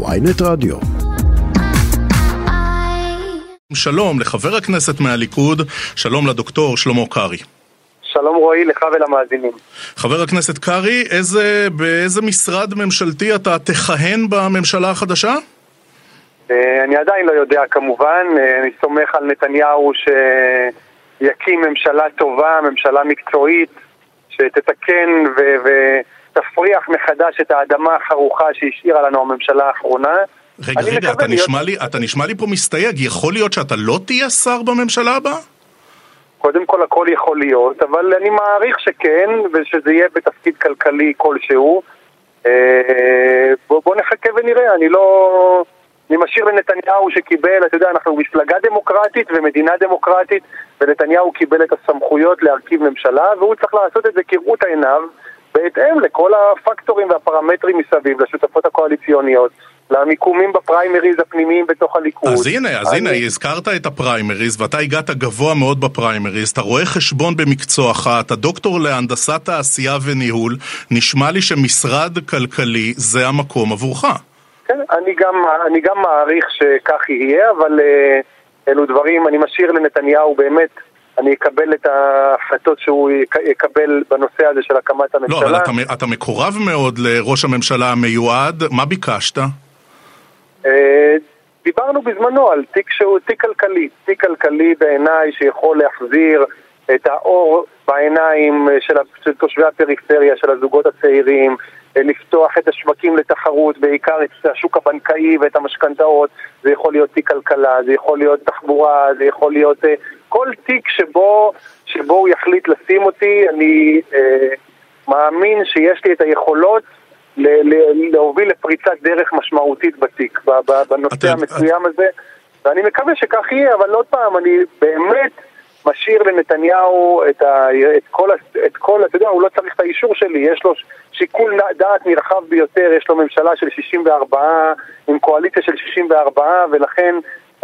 ויינט רדיו. שלום לחבר הכנסת מהליכוד, שלום לדוקטור שלמה קרעי. שלום רועי, לך ולמאזינים. חבר הכנסת קרעי, איזה, באיזה משרד ממשלתי אתה תכהן בממשלה החדשה? אה, אני עדיין לא יודע כמובן, אה, אני סומך על נתניהו שיקים ממשלה טובה, ממשלה מקצועית, שתתקן ו- ותפריח מחדש את האדמה החרוכה שהשאירה לנו הממשלה האחרונה. רגע, רגע, אתה להיות- נשמע, לי, אתה נשמע לי פה מסתייג, יכול להיות שאתה לא תהיה שר בממשלה הבאה? קודם כל הכל יכול להיות, אבל אני מעריך שכן, ושזה יהיה בתפקיד כלכלי כלשהו. אה, בוא, בוא נחכה ונראה, אני לא... אני משאיר לנתניהו שקיבל, אתה יודע, אנחנו מפלגה דמוקרטית ומדינה דמוקרטית, ונתניהו קיבל את הסמכויות להרכיב ממשלה, והוא צריך לעשות את זה כראות עיניו, בהתאם לכל הפקטורים והפרמטרים מסביב, לשותפות הקואליציוניות, למיקומים בפריימריז הפנימיים בתוך הליכוד. אז הנה, אז הנה, אני- הזכרת את הפריימריז, ואתה הגעת גבוה מאוד בפריימריז, אתה רואה חשבון במקצועך, אתה דוקטור להנדסת תעשייה וניהול, נשמע לי שמשרד כלכלי זה המקום עבורך. כן, אני גם, אני גם מעריך שכך יהיה, אבל אה, אלו דברים, אני משאיר לנתניהו באמת, אני אקבל את ההחלטות שהוא יק- יקבל בנושא הזה של הקמת לא, הממשלה. אבל אתה, אתה מקורב מאוד לראש הממשלה המיועד, מה ביקשת? אה, דיברנו בזמנו על תיק שהוא תיק כלכלי, תיק כלכלי בעיניי שיכול להחזיר את האור בעיניים של, של תושבי הפריפריה, של הזוגות הצעירים, לפתוח את השווקים לתחרות, בעיקר את השוק הבנקאי ואת המשכנתאות, זה יכול להיות תיק כלכלה, זה יכול להיות תחבורה, זה יכול להיות אה, כל תיק שבו, שבו הוא יחליט לשים אותי, אני אה, מאמין שיש לי את היכולות להוביל לפריצת דרך משמעותית בתיק, בנושא המסוים הזה, ואני מקווה שכך יהיה, אבל עוד פעם, אני באמת משאיר לנתניהו את, ה, את, כל, את כל, אתה יודע, הוא לא צריך את האישור שלי, יש לו שיקול דעת נרחב ביותר, יש לו ממשלה של 64, עם קואליציה של 64, ולכן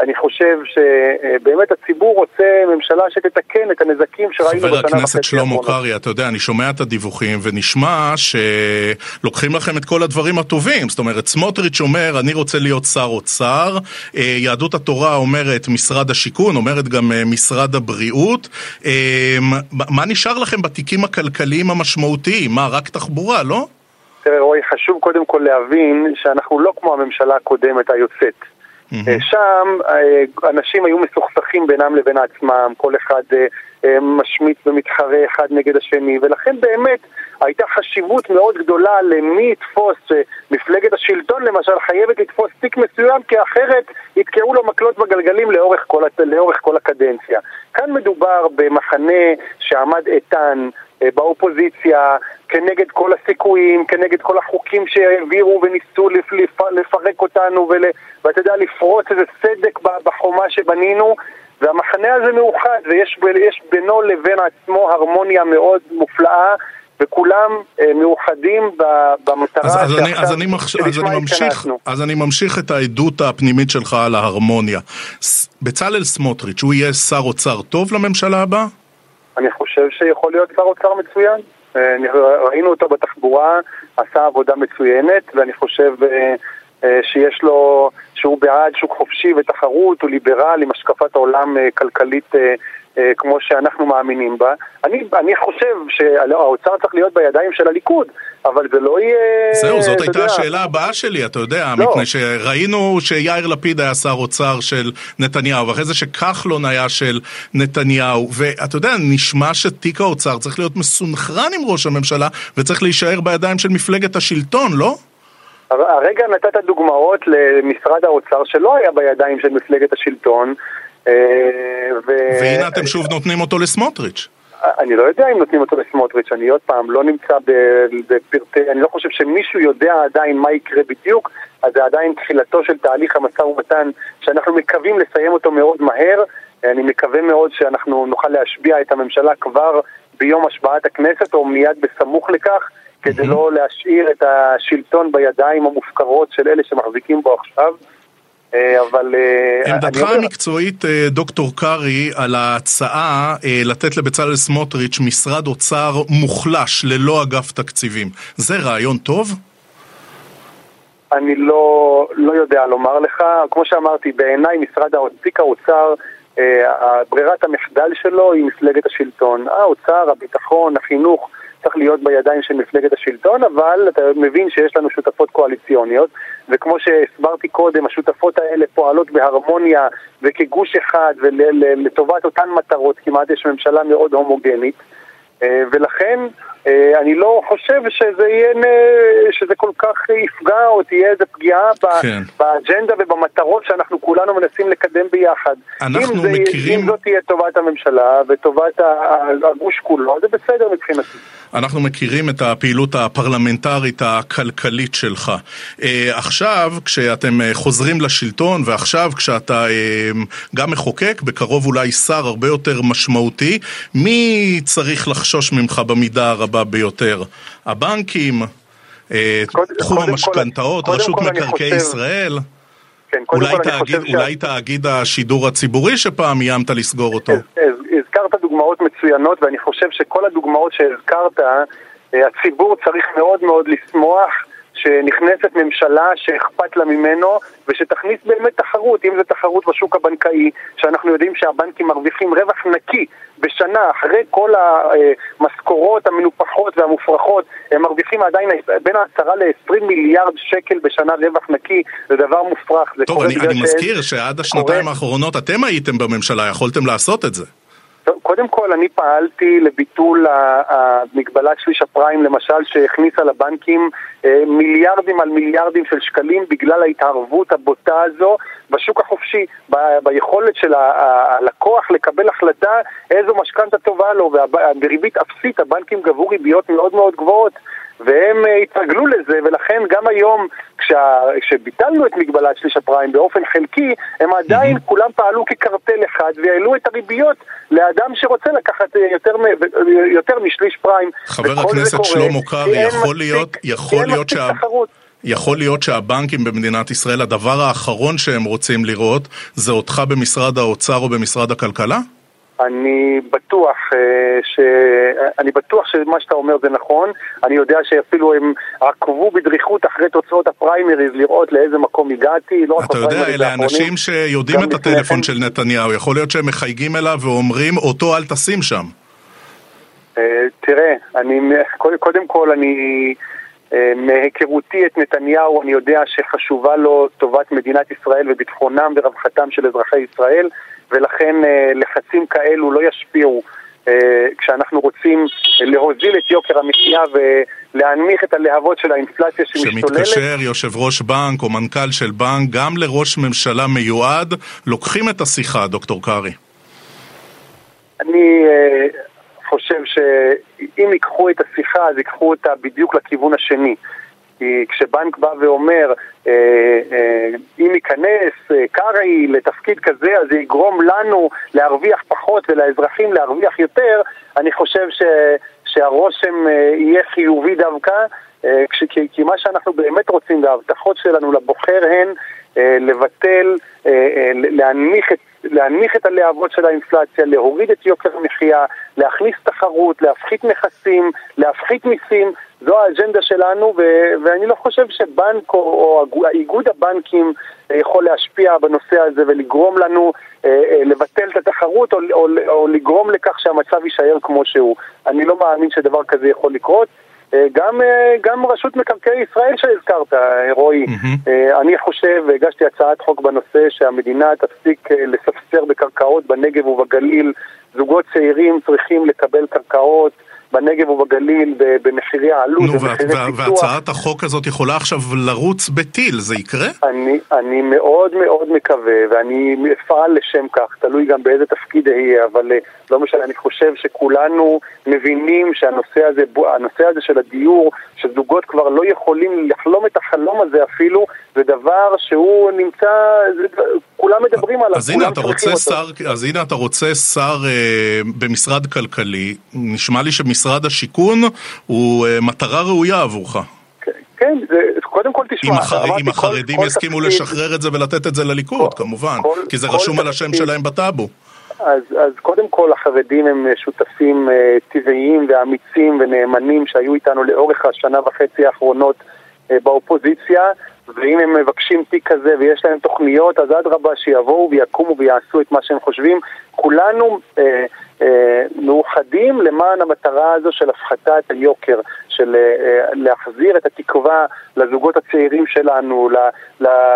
אני חושב שבאמת הציבור רוצה ממשלה שתתקן את הנזקים שראינו חבר בשנה וחצי הכנסת שלמה. קרעי, אתה יודע, אני שומע את הדיווחים ונשמע שלוקחים לכם את כל הדברים הטובים. זאת אומרת, סמוטריץ' אומר, אני רוצה להיות שר אוצר, אה, יהדות התורה אומרת משרד השיכון, אומרת גם אה, משרד הבריאות. אה, מה נשאר לכם בתיקים הכלכליים המשמעותיים? מה, רק תחבורה, לא? תראה רועי, חשוב קודם כל להבין שאנחנו לא כמו הממשלה הקודמת היוצאת. אה, שם אה, אנשים היו מסוכסכים בינם לבין עצמם, כל אחד אה, משמיץ ומתחרה אחד נגד השני, ולכן באמת הייתה חשיבות מאוד גדולה למי יתפוס, מפלגת השלטון למשל חייבת לתפוס תיק מסוים, כי אחרת יתקעו לו מקלות בגלגלים לאורך כל, לאורך כל הקדנציה. כאן מדובר במחנה שעמד איתן, אה, באופוזיציה, כנגד כל הסיכויים, כנגד כל החוקים שהעבירו וניסו לפ- לפ- לפרק אותנו ול, ואתה יודע, לפרוץ איזה סדק בחומה שבנינו והמחנה הזה מאוחד ויש בינו לבין עצמו הרמוניה מאוד מופלאה וכולם אה, מאוחדים במטרה אז, אז, אני, שעכשיו- אז, אני, מחש... אז, שלשמה אני ממשיך, התכנסנו. אז אני ממשיך את העדות הפנימית שלך על ההרמוניה. בצלאל סמוטריץ', הוא יהיה שר אוצר טוב לממשלה הבאה? אני חושב שיכול להיות שר אוצר מצוין. אה, ראינו אותו בתחבורה, עשה עבודה מצוינת, ואני חושב אה, שיש לו, שהוא בעד שוק חופשי ותחרות, הוא ליברל עם השקפת עולם כלכלית כמו שאנחנו מאמינים בה. אני, אני חושב שהאוצר צריך להיות בידיים של הליכוד, אבל זה לא יהיה... זהו, זאת הייתה יודע, השאלה הבאה שלי, אתה יודע, לא. מפני שראינו שיאיר לפיד היה שר אוצר של נתניהו, ואחרי זה שכחלון היה של נתניהו, ואתה יודע, נשמע שתיק האוצר צריך להיות מסונכרן עם ראש הממשלה, וצריך להישאר בידיים של מפלגת השלטון, לא? הרגע נתת דוגמאות למשרד האוצר שלא היה בידיים של מפלגת השלטון. אה, ו... והנה אתם שוב נותנים אותו לסמוטריץ'. אני לא יודע אם נותנים אותו לסמוטריץ', אני עוד פעם לא נמצא בפרטי, אני לא חושב שמישהו יודע עדיין מה יקרה בדיוק, אז זה עדיין תחילתו של תהליך המשא ומתן שאנחנו מקווים לסיים אותו מאוד מהר, אני מקווה מאוד שאנחנו נוכל להשביע את הממשלה כבר ביום השבעת הכנסת או מיד בסמוך לכך, כדי לא להשאיר את השלטון בידיים המופקרות של אלה שמחזיקים בו עכשיו. אה, אבל... אה, עמדתך אומר- המקצועית, אה, דוקטור קרעי, על ההצעה לתת לבצלאל סמוטריץ' משרד אוצר מוחלש ללא אגף תקציבים, זה רעיון טוב? אני לא, לא יודע לומר לך. כמו שאמרתי, בעיניי משרד תיק האוצר, ברירת המחדל שלו היא מפלגת השלטון. האוצר, הביטחון, החינוך, צריך להיות בידיים של מפלגת השלטון, אבל אתה מבין שיש לנו שותפות קואליציוניות, וכמו שהסברתי קודם, השותפות האלה פועלות בהרמוניה וכגוש אחד ולטובת אותן מטרות, כמעט יש ממשלה מאוד הומוגנית, אה, ולכן אני לא חושב שזה יהיה, שזה כל כך יפגע או תהיה איזה פגיעה כן. באג'נדה ובמטרות שאנחנו כולנו מנסים לקדם ביחד. אנחנו אם זה, מכירים... אם זאת תהיה טובת הממשלה וטובת הגוש כולו, זה בסדר מבחינתי. אנחנו מכירים את הפעילות הפרלמנטרית הכלכלית שלך. אה, עכשיו, כשאתם אה, חוזרים לשלטון, ועכשיו כשאתה גם מחוקק, בקרוב אולי שר הרבה יותר משמעותי, מי צריך לחשוש ממך במידה הרבה ביותר? הבנקים, אה, תחום המשכנתאות, רשות מקרקעי ישראל? כן, אולי, תאגיד, אולי ש... תאגיד השידור הציבורי שפעם איימת לסגור אותו. הזכרת דוגמאות מצוינות ואני חושב שכל הדוגמאות שהזכרת, אה, הציבור צריך מאוד מאוד לשמוח שנכנסת ממשלה שאכפת לה ממנו ושתכניס באמת תחרות, אם זה תחרות בשוק הבנקאי, שאנחנו יודעים שהבנקים מרוויחים רווח נקי בשנה, אחרי כל המשכורות המנופחות והמופרכות, הם מרוויחים עדיין בין 10 ל-20 מיליארד שקל בשנה רווח נקי, זה דבר מופרך. טוב, אני, אני מזכיר שעד השנתיים קורה... האחרונות אתם הייתם בממשלה, יכולתם לעשות את זה. קודם כל, אני פעלתי לביטול המגבלת שליש הפריים, למשל, שהכניסה לבנקים אה, מיליארדים על מיליארדים של שקלים בגלל ההתערבות הבוטה הזו בשוק החופשי, ביכולת של הלקוח לקבל החלטה איזו משכנתה טובה לו, ובריבית אפסית הבנקים גבו ריביות מאוד מאוד גבוהות. והם אה, התרגלו לזה, ולכן גם היום, כשביטלנו את מגבלת שליש הפריים באופן חלקי, הם עדיין mm-hmm. כולם פעלו כקרטל אחד והעלו את הריביות לאדם שרוצה לקחת אה, יותר, יותר משליש פריים. חבר הכנסת שלמה קרעי, יכול להיות, יכול להיות שה... יכול להיות שהבנקים במדינת ישראל, הדבר האחרון שהם רוצים לראות זה אותך במשרד האוצר או במשרד הכלכלה? אני בטוח, אה, ש... אני בטוח שמה שאתה אומר זה נכון, אני יודע שאפילו הם עקבו בדריכות אחרי תוצאות הפריימריז לראות לאיזה מקום הגעתי, לא אתה יודע, אלה אנשים שיודעים את הטלפון של נתניהו, יכול להיות שהם מחייגים אליו ואומרים אותו אל תשים שם. אה, תראה, אני, קודם כל אני... אה, מהיכרותי את נתניהו אני יודע שחשובה לו טובת מדינת ישראל וביטחונם ורווחתם של אזרחי ישראל ולכן אה, לחצים כאלו לא ישפיעו אה, כשאנחנו רוצים להוזיל את יוקר המחיה ולהנמיך את הלהבות של האינפלציה שמשתוללת. שמתקשר יושב ראש בנק או מנכ"ל של בנק גם לראש ממשלה מיועד, לוקחים את השיחה, דוקטור קרעי. אני חושב שאם ייקחו את השיחה, אז ייקחו אותה בדיוק לכיוון השני. כי כשבנק בא ואומר, אה, אה, אם ייכנס אה, קרעי לתפקיד כזה, אז זה יגרום לנו להרוויח פחות ולאזרחים להרוויח יותר, אני חושב ש, שהרושם אה, יהיה חיובי דווקא, אה, כש, כי, כי מה שאנחנו באמת רוצים וההבטחות שלנו לבוחר הן לבטל, להנמיך את להנמיך את הלהבות של האינפלציה, להוריד את יוקר המחיה, להכניס תחרות, להפחית נכסים, להפחית מיסים, זו האג'נדה שלנו, ו- ואני לא חושב שבנק או, או איגוד הבנקים יכול להשפיע בנושא הזה ולגרום לנו אה, אה, לבטל את התחרות או, או, או לגרום לכך שהמצב יישאר כמו שהוא. אני לא מאמין שדבר כזה יכול לקרות. אה, גם, אה, גם רשות מקרקעי ישראל שהזכרת, אה, רועי, mm-hmm. אני חושב, והגשתי הצעת חוק בנושא שהמדינה תפסיק לספסר בקרקעות בנגב ובגליל. זוגות צעירים צריכים לקבל קרקעות בנגב ובגליל במחירי העלות ובמחירי פיתוח. והצעת החוק הזאת יכולה עכשיו לרוץ בטיל, זה יקרה? אני, אני מאוד מאוד מקווה, ואני אפעל לשם כך, תלוי גם באיזה תפקיד אהיה, אבל אה, לא משנה, אני חושב שכולנו מבינים שהנושא הזה, הנושא הזה של הדיור, שזוגות כבר לא יכולים לחלום את החלום הזה אפילו, זה דבר שהוא נמצא, זה, כולם מדברים עליו, אז הנה אתה רוצה שר, אז הנה אתה רוצה שר אה, במשרד כלכלי, נשמע לי שמשרד השיכון הוא אה, מטרה ראויה עבורך. כן, זה, קודם כל תשמע, אם, הח... אם החרדים כל, יסכימו כל לשחרר את זה ולתת את זה לליכוד, כל, כמובן, כל, כי זה רשום על השם שלהם בטאבו. אז, אז קודם כל החרדים הם שותפים uh, טבעיים ואמיצים ונאמנים שהיו איתנו לאורך השנה וחצי האחרונות uh, באופוזיציה ואם הם מבקשים תיק כזה ויש להם תוכניות, אז אדרבה שיבואו ויקומו ויעשו את מה שהם חושבים. כולנו אה, אה, מאוחדים למען המטרה הזו של הפחתת היוקר, של אה, אה, להחזיר את התקווה לזוגות הצעירים שלנו,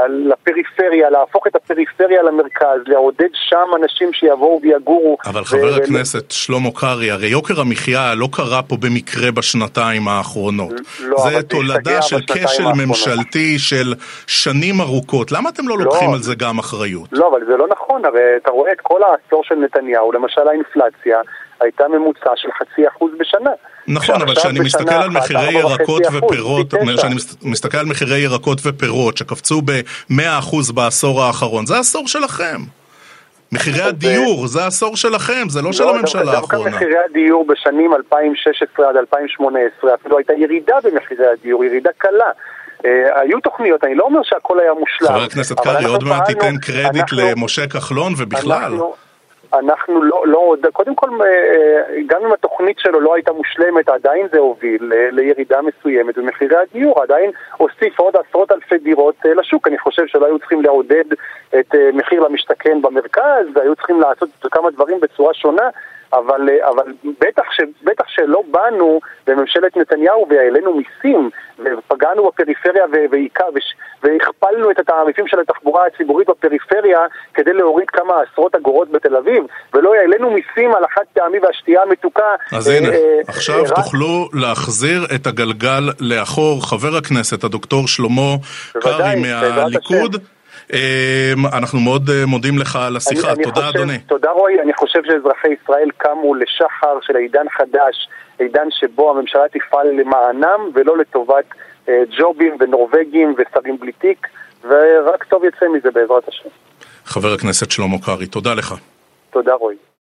לפריפריה, להפוך את הפריפריה למרכז, לעודד שם אנשים שיבואו ויגורו. אבל חבר ו- הכנסת שלמה קרעי, הרי יוקר המחיה לא קרה פה במקרה בשנתיים האחרונות. לא, זה תולדה של כשל ממשלתי של שנים ארוכות. למה אתם לא, לא לוקחים על זה גם אחריות? לא, אבל זה לא נכון, הרי אתה רואה את כל העשור של נתניהו, למשל האינפלציה. הייתה ממוצע של חצי אחוז בשנה. נכון, אבל כשאני מסתכל על מחירי ירקות ופירות, כשאני מסתכל על מחירי ירקות ופירות שקפצו ב-100% בעשור האחרון, זה העשור שלכם. מחירי הדיור, זה העשור שלכם, זה לא של לא, הממשלה האחרונה. דווקא מחירי הדיור בשנים 2016 עד 2018, אפילו הייתה ירידה במחירי הדיור, ירידה קלה. אה, היו תוכניות, אני לא אומר שהכל היה מושלם. חבר הכנסת קרעי, עוד מעט תיתן קרדיט למשה כחלון ובכלל. אנחנו לא, לא, קודם כל, אה, אה, גם אם התוכנית שלו לא הייתה מושלמת, עדיין זה הוביל לירידה מסוימת במחירי הדיור, עדיין הוסיף עוד עשרות אלפי דירות אה, לשוק. אני חושב שלא היו צריכים לעודד את מחיר למשתכן במרכז, והיו צריכים לעשות כמה דברים בצורה שונה. אבל, אבל בטח, ש, בטח שלא באנו בממשלת נתניהו והעלינו מיסים ופגענו בפריפריה והכפלנו את התעריפים של התחבורה הציבורית בפריפריה כדי להוריד כמה עשרות אגורות בתל אביב ולא העלינו מיסים על החד פעמי והשתייה המתוקה. אז הנה, אה, אה עכשיו אה, תוכלו להחזיר את הגלגל לאחור. חבר הכנסת הדוקטור שלמה קרעי מהליכוד. אמ, אנחנו מאוד אה, מודים לך על השיחה, אני, תודה אני חושב, אדוני. תודה רועי, אני חושב שאזרחי ישראל קמו לשחר של עידן חדש, עידן שבו הממשלה תפעל למענם ולא לטובת אה, ג'ובים ונורבגים ושרים בלי תיק, ורק טוב יצא מזה בעזרת השם. חבר הכנסת שלמה קרעי, תודה לך. תודה רועי.